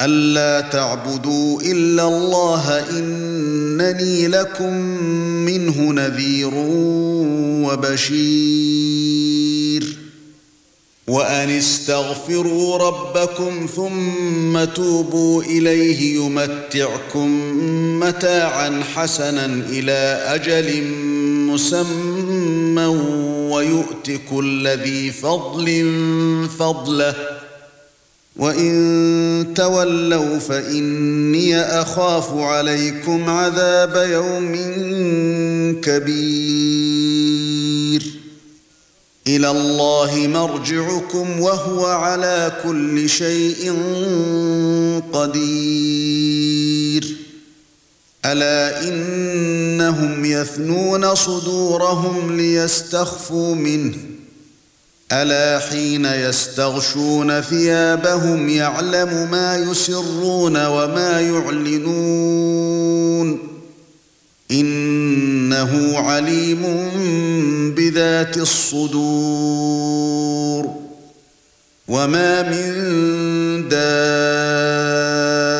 ألا تعبدوا إلا الله إنني لكم منه نذير وبشير. وأن استغفروا ربكم ثم توبوا إليه يمتعكم متاعا حسنا إلى أجل مسمى ويؤت كل ذي فضل فضله وان تولوا فاني اخاف عليكم عذاب يوم كبير إلى الله مرجعكم وهو على كل شيء قدير الا انهم يثنون صدورهم ليستخفوا منه ألا حين يستغشون ثيابهم يعلم ما يسرون وما يعلنون إنه عليم بذات الصدور وما من دابة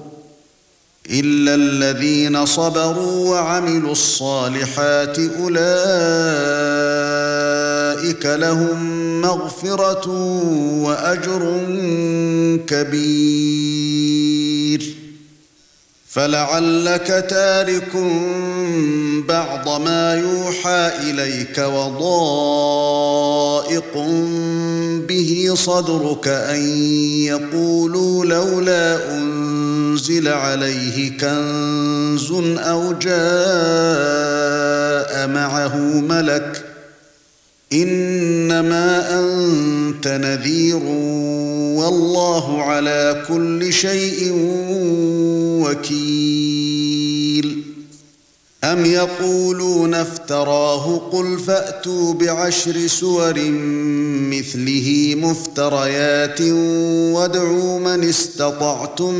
الا الذين صبروا وعملوا الصالحات اولئك لهم مغفرة وأجر كبير فلعلك تارك بعض ما يوحى إليك وضائق به صدرك أن يقولوا لولا أنزل عليه كنز أو جاء معه ملك ۖ إنما أنت نذير والله على كل شيء وكيل. أم يقولون افتراه قل فأتوا بعشر سور مثله مفتريات وادعوا من استطعتم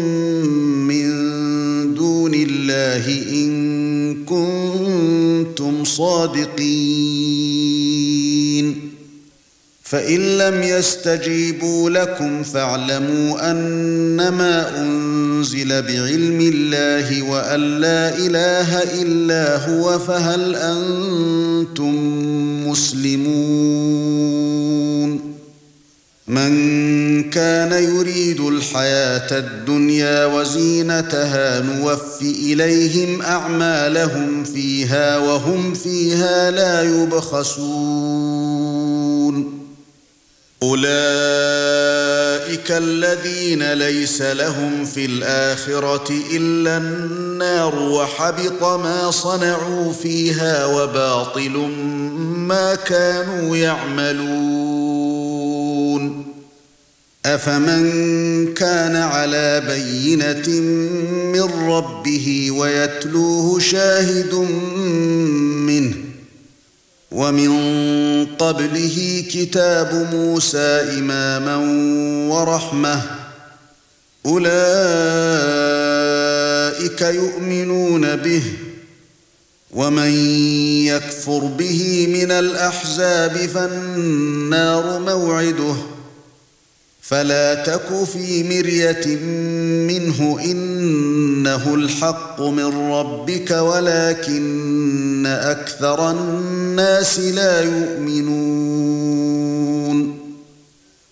من دون الله إن كنتم صادقين. فإن لم يستجيبوا لكم فاعلموا أنما انزل بعلم الله وأن لا إله إلا هو فهل أنتم مسلمون؟ من كان يريد الحياة الدنيا وزينتها نوف إليهم أعمالهم فيها وهم فيها لا يبخسون. أولئك الذين ليس لهم في الآخرة إلا النار وحبط ما صنعوا فيها وباطل ما كانوا يعملون. أفمن كان على بينة من ربه ويتلوه شاهد منه ومن قبله كتاب موسى إماما ورحمة. أولئك يؤمنون به. ومن يكفر به من الأحزاب فالنار موعده. فلا تك في مرية منه إنه الحق من ربك ولكن أكثر الناس لا يؤمنون.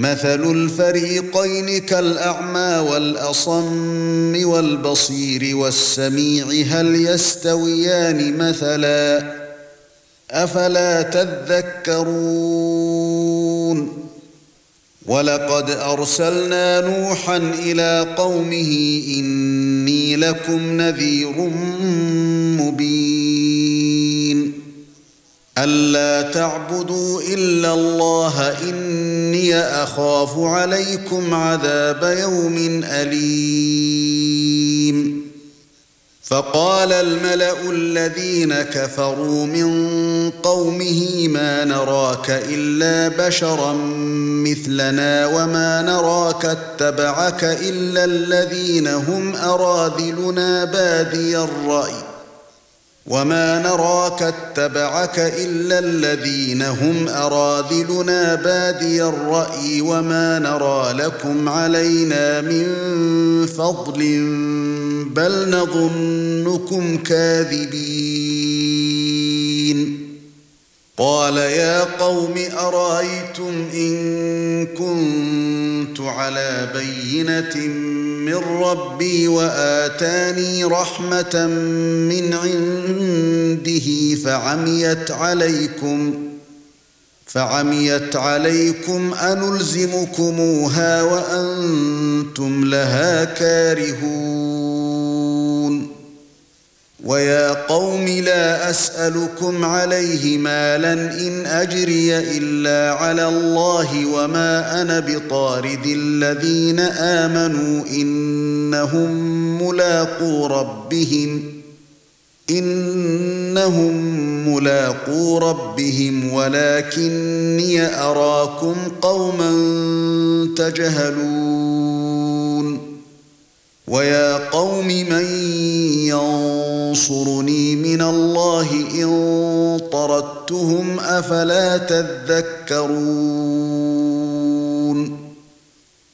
مثل الفريقين كالأعمى والأصم والبصير والسميع هل يستويان مثلا؟ أفلا تذكرون؟ ولقد أرسلنا نوحا إلى قومه إني لكم نذير مبين. ألا تعبدوا إلا الله اني أخاف عليكم عذاب يوم أليم. فقال الملأ الذين كفروا من قومه ما نراك إلا بشرا مثلنا وما نراك اتبعك إلا الذين هم أراذلنا بادي الرأي وما نراك اتبعك الا الذين هم اراذلنا بادي الراي وما نرى لكم علينا من فضل بل نظنكم كاذبين قال يا قوم أرأيتم إن كنت على بينة من ربي وآتاني رحمة من عنده فعميت عليكم فعميت عليكم أنلزمكموها وأنتم لها كارهون ويا قوم لا أسألكم عليه مالا إن أجري إلا على الله وما أنا بطارد الذين آمنوا إنهم ملاقو ربهم إنهم ملاقو ربهم ولكني أراكم قوما تجهلون ويا قوم من ينصرني من الله ان طردتهم افلا تذكرون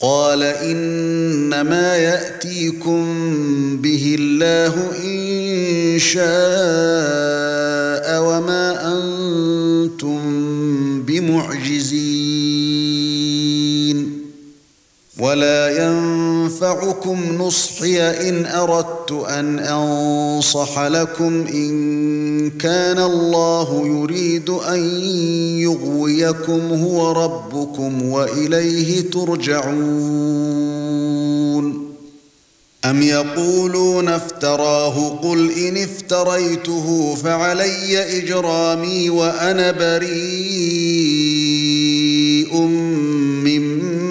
قال إنما يأتيكم به الله إن شاء وما أنتم بمعجزين. ولا ينفعكم نصحي ان اردت ان انصح لكم ان كان الله يريد ان يغويكم هو ربكم واليه ترجعون ام يقولون افتراه قل ان افتريته فعلي اجرامي وأنا بريء مما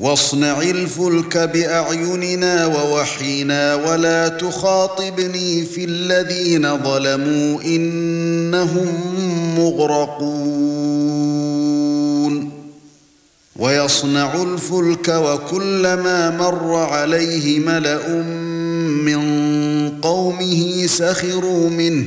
واصنع الفلك بأعيننا ووحينا ولا تخاطبني في الذين ظلموا إنهم مغرقون. ويصنع الفلك وكلما مر عليه ملأ من قومه سخروا منه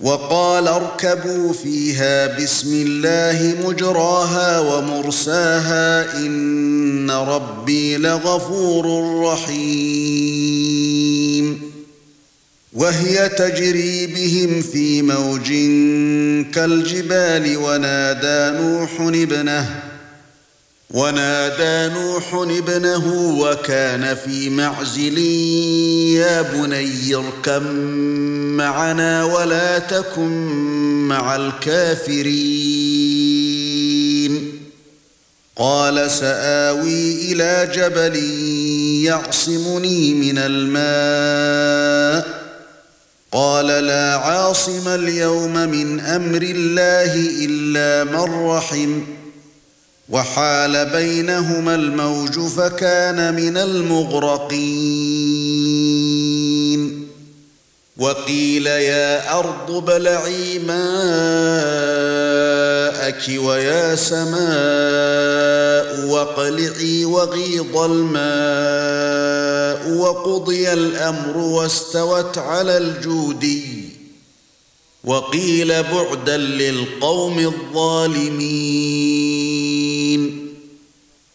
وقال اركبوا فيها بسم الله مجراها ومرساها إن ربي لغفور رحيم. وهي تجري بهم في موج كالجبال ونادى نوح ابنه ونادى نوح ابنه وكان في معزل يا بني اركب معنا ولا تكن مع الكافرين. قال سآوي إلى جبل يعصمني من الماء. قال لا عاصم اليوم من أمر الله إلا من رحمه وحال بينهما الموج فكان من المغرقين. وقيل يا أرض بلعي ماءك ويا سماء واقلعي وغيض الماء. وقضي الأمر واستوت على الجودي وقيل بعدا للقوم الظالمين.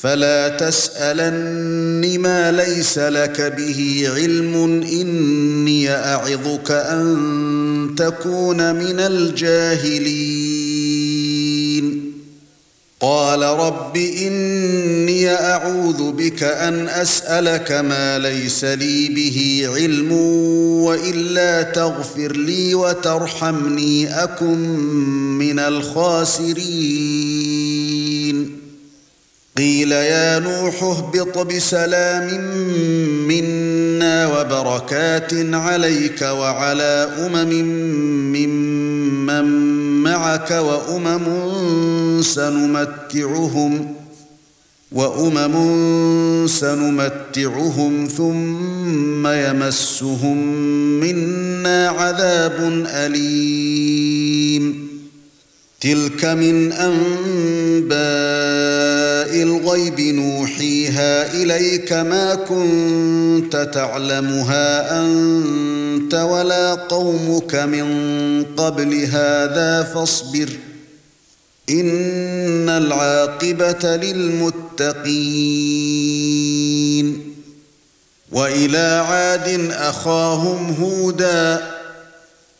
فلا تسالن ما ليس لك به علم إني أعظك أن تكون من الجاهلين. قال رب إني أعوذ بك أن أسألك ما ليس لي به علم وإلا تغفر لي وترحمني أكن من الخاسرين. قيل يا نوح اهبط بسلام منا وبركات عليك وعلى أمم ممن معك وأمم سنمتعهم وأمم سنمتعهم ثم يمسهم منا عذاب أليم تلك من أنباء الغيب نوحيها إليك ما كنت تعلمها أنت ولا قومك من قبل هذا فاصبر إن العاقبة للمتقين وإلى عاد أخاهم هودا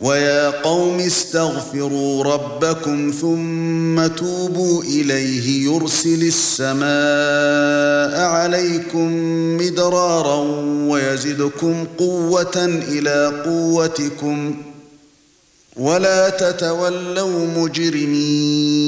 ويا قوم استغفروا ربكم ثم توبوا إليه يرسل السماء عليكم مدرارا ويزدكم قوة إلى قوتكم ولا تتولوا مجرمين.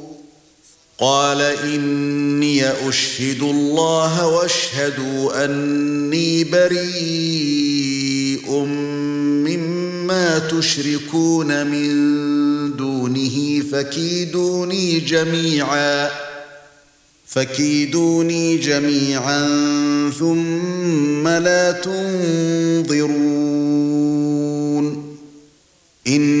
قال إني أشهد الله واشهدوا أني بريء مما تشركون من دونه فكيدوني جميعا فكيدوني جميعا ثم لا تنظرون. اني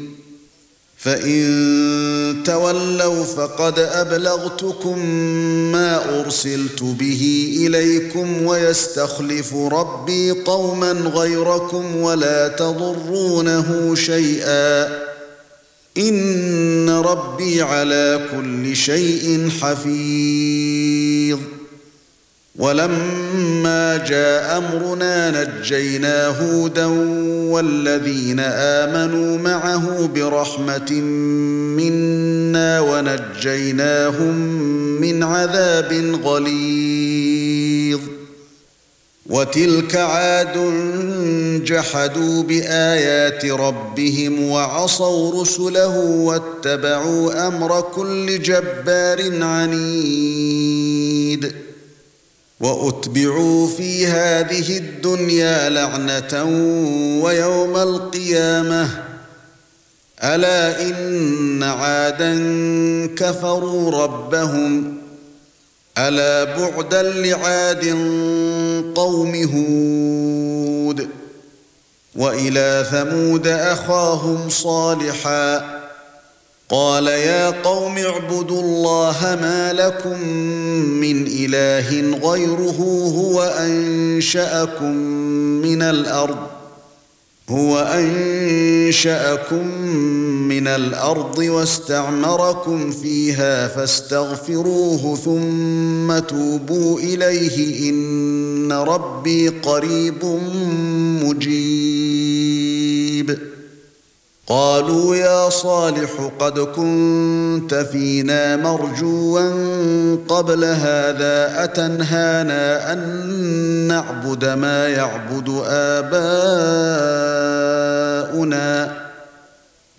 فإن تولوا فقد أبلغتكم ما أرسلت به إليكم ويستخلف ربي قوما غيركم ولا تضرونه شيئا إن ربي على كل شيء حفيظ ولما جاء أمرنا نجينا هودا والذين آمنوا معه برحمة منا ونجيناهم من عذاب غليظ. وتلك عاد جحدوا بآيات ربهم وعصوا رسله واتبعوا أمر كل جبار عنيد. وأتبعوا في هذه الدنيا لعنة ويوم القيامة. ألا إن عادا كفروا ربهم. ألا بعدا لعاد قوم هود. وإلى ثمود أخاهم صالحا. قال يا قوم اعبدوا الله ما لكم من إله غيره هو أنشأكم من الأرض هو أنشأكم من الأرض واستعمركم فيها فاستغفروه ثم توبوا إليه إن ربي قريب مجيب. قالوا يا صالح قد كنت فينا مرجوا قبل هذا أتنهانا أن نعبد ما يعبد آباؤنا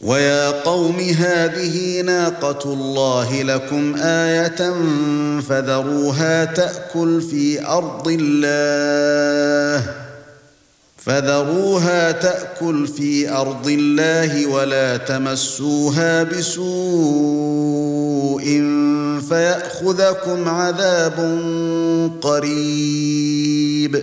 ويا قوم هذه ناقه الله لكم إيه فذروها تاكل في ارض الله فذروها تاكل في ارض الله ولا تمسوها بسوء فياخذكم عذاب قريب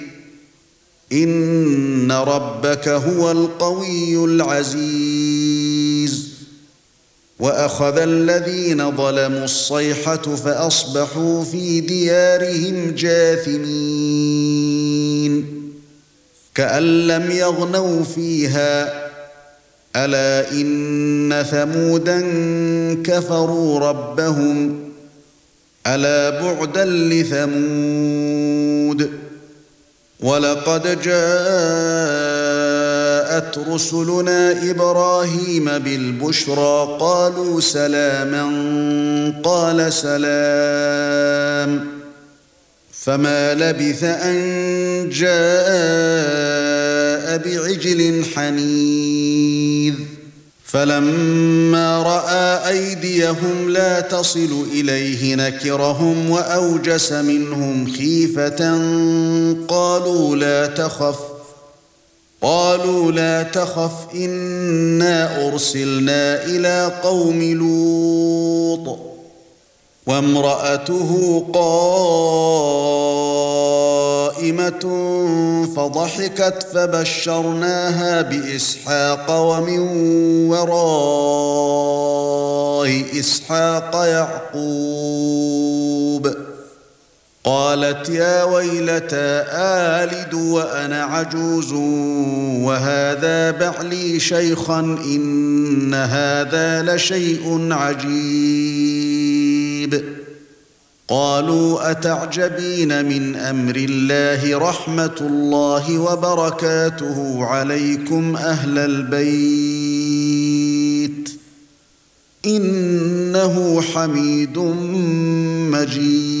إن ربك هو القوي العزيز. وأخذ الذين ظلموا الصيحة فأصبحوا في ديارهم جاثمين. كأن لم يغنوا فيها ألا إن ثمودا كفروا ربهم ألا بعدا لثمود. ولقد جاءت رسلنا إبراهيم بالبشرى قالوا سلاما قال سلام. فما لبث أن جاء بعجل حنيذ. فلما رأى أيديهم لا تصل إليه نكرهم وأوجس منهم خيفة قالوا لا تخف قالوا لا تخف إنا أرسلنا إلى قوم لوط. وامرأته قائمة فضحكت فبشرناها بإسحاق ومن وراء إسحاق يعقوب. قالت يا ويلتى آلد وأنا عجوز وهذا بعلي شيخا إن هذا لشيء عجيب. قالوا اتعجبين من أمر الله رحمه الله وبركاته عليكم أهل البيت انه حميد مجيد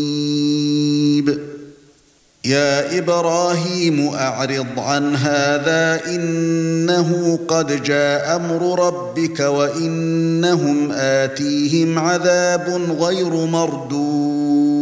يا إبراهيم أعرض عن هذا إنه قد جاء أمر ربك وإنهم آتيهم عذاب غير مردود.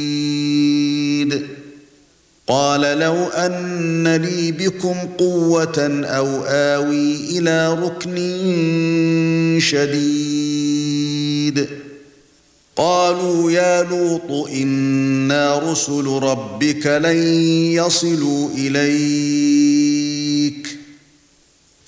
قال لو أن لي بكم قوة أو آوي إلى ركن شديد. قالوا يا لوط إنا رسل ربك لن يصلوا إليك.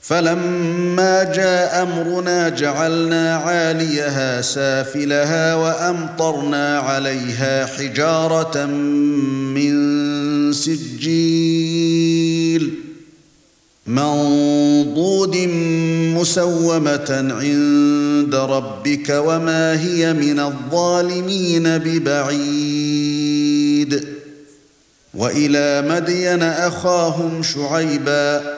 فلما جاء أمرنا جعلنا عاليها سافلها وأمطرنا عليها حجارة من سجيل منضود مسومة عند ربك وما هي من الظالمين ببعيد. وإلى مدين أخاهم شعيبا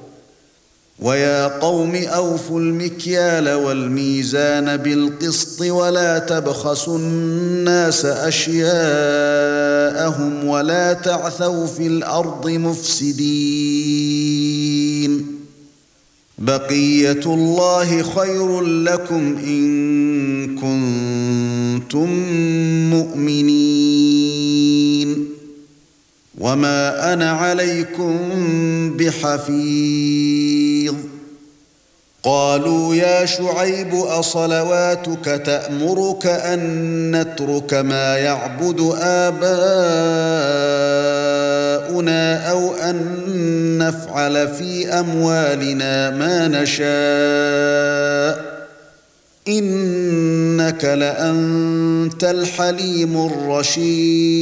ويا قوم أوفوا المكيال والميزان بالقسط ولا تبخسوا الناس أشياءهم ولا تعثوا في الأرض مفسدين. بقية الله خير لكم إن كنتم مؤمنين. وما أنا عليكم بحفيظ قالوا يا شعيب اصلواتك تامرك ان نترك ما يعبد اباؤنا أو ان نفعل في اموالنا ما نشاء انك لانت الحليم الرشيد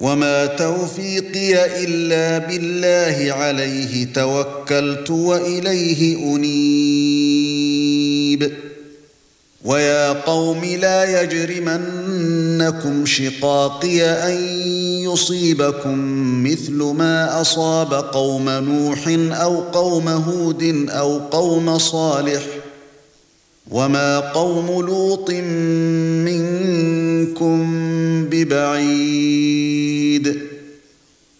وما توفيقي الا بالله عليه توكلت واليه انيب ويا قوم لا يجرمنكم شقاقي ان يصيبكم مثل ما اصاب قوم نوح أو قوم هود أو قوم صالح وما قوم لوط منكم ببعيد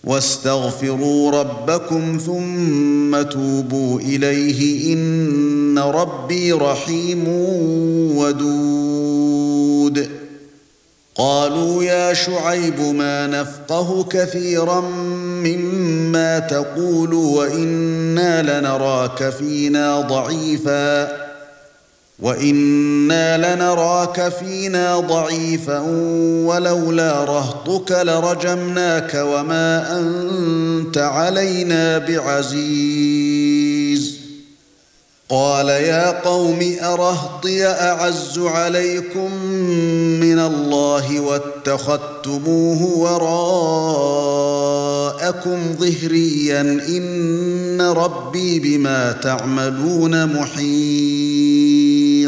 واستغفروا ربكم ثم توبوا اليه ان ربي رحيم ودود قالوا يا شعيب ما نفقه كثيرا مما تقول وأنا لنراك فينا ضعيفا وَإِنَّا لَنَرَاكَ فِينَا ضَعِيفًا وَلَوْلَا رَهْطُكَ لَرَجَمْنَاكَ وَمَا أَنْتَ عَلَيْنَا بِعَزِيزٍ قال يا قوم ارهطي اعز عليكم من الله واتخذتموه وراءكم ظهريا ان ربي بما تعملون محيط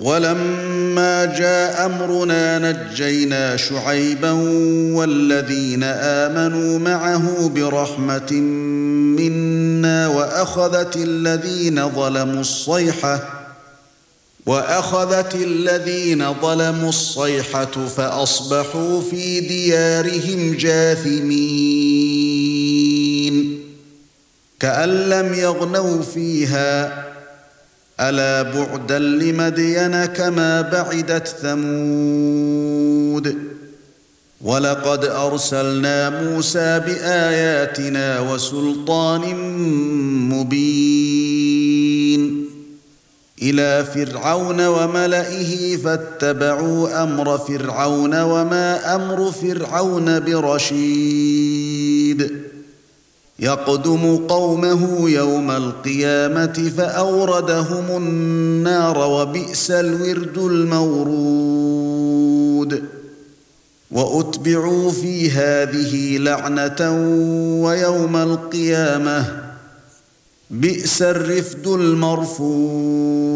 ولما جاء أمرنا نجينا شعيبا والذين آمنوا معه برحمة منا وأخذت الذين ظلموا الصيحة وأخذت الذين ظلموا الصيحة فأصبحوا في ديارهم جاثمين كأن لم يغنوا فيها ألا بعدا لمدين كما بعدت ثمود؟ ولقد أرسلنا موسى بآياتنا وسلطان مبين. إلى فرعون وملئه فاتبعوا أمر فرعون وما أمر فرعون برشيد. يقدم قومه يوم القيامة فأوردهم النار وبئس الورد المورود. وأتبعوا في هذه لعنة ويوم القيامة بئس الرفد المرفود.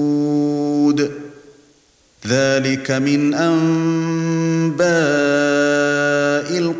ذلك من أنباء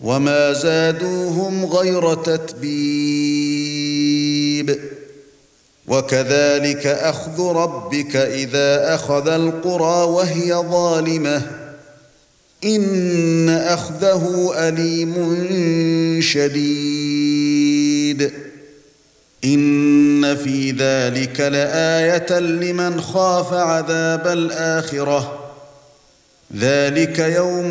وما زادوهم غير تتبيب وكذلك اخذ ربك اذا اخذ القرى وهي ظالمه ان اخذه اليم شديد ان في ذلك لايه لمن خاف عذاب الاخره ذلك يوم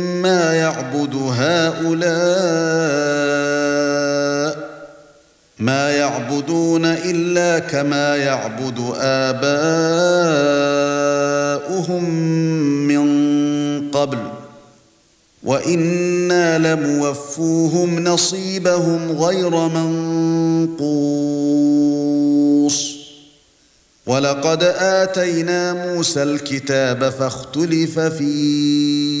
يعبد هؤلاء ما يعبدون إلا كما يعبد آباؤهم من قبل. وإنا لموفوهم نصيبهم غير منقوص. ولقد آتينا موسى الكتاب فاختلف فيه.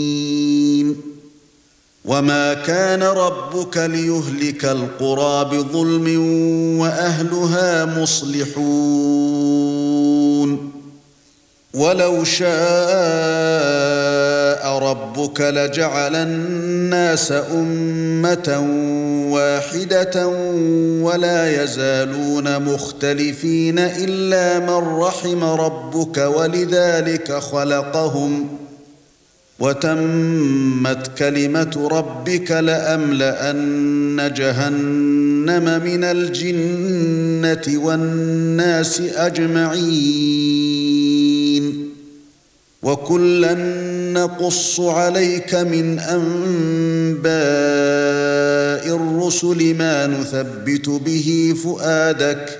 وما كان ربك ليهلك القرى بظلم واهلها مصلحون ولو شاء ربك لجعل الناس امه واحدة ولا يزالون مختلفين الا من رحم ربك ولذلك خلقهم وتمت كلمة ربك لأملأن جهنم من الجنة والناس أجمعين. وكلا نقص عليك من أنباء الرسل ما نثبت به فؤادك.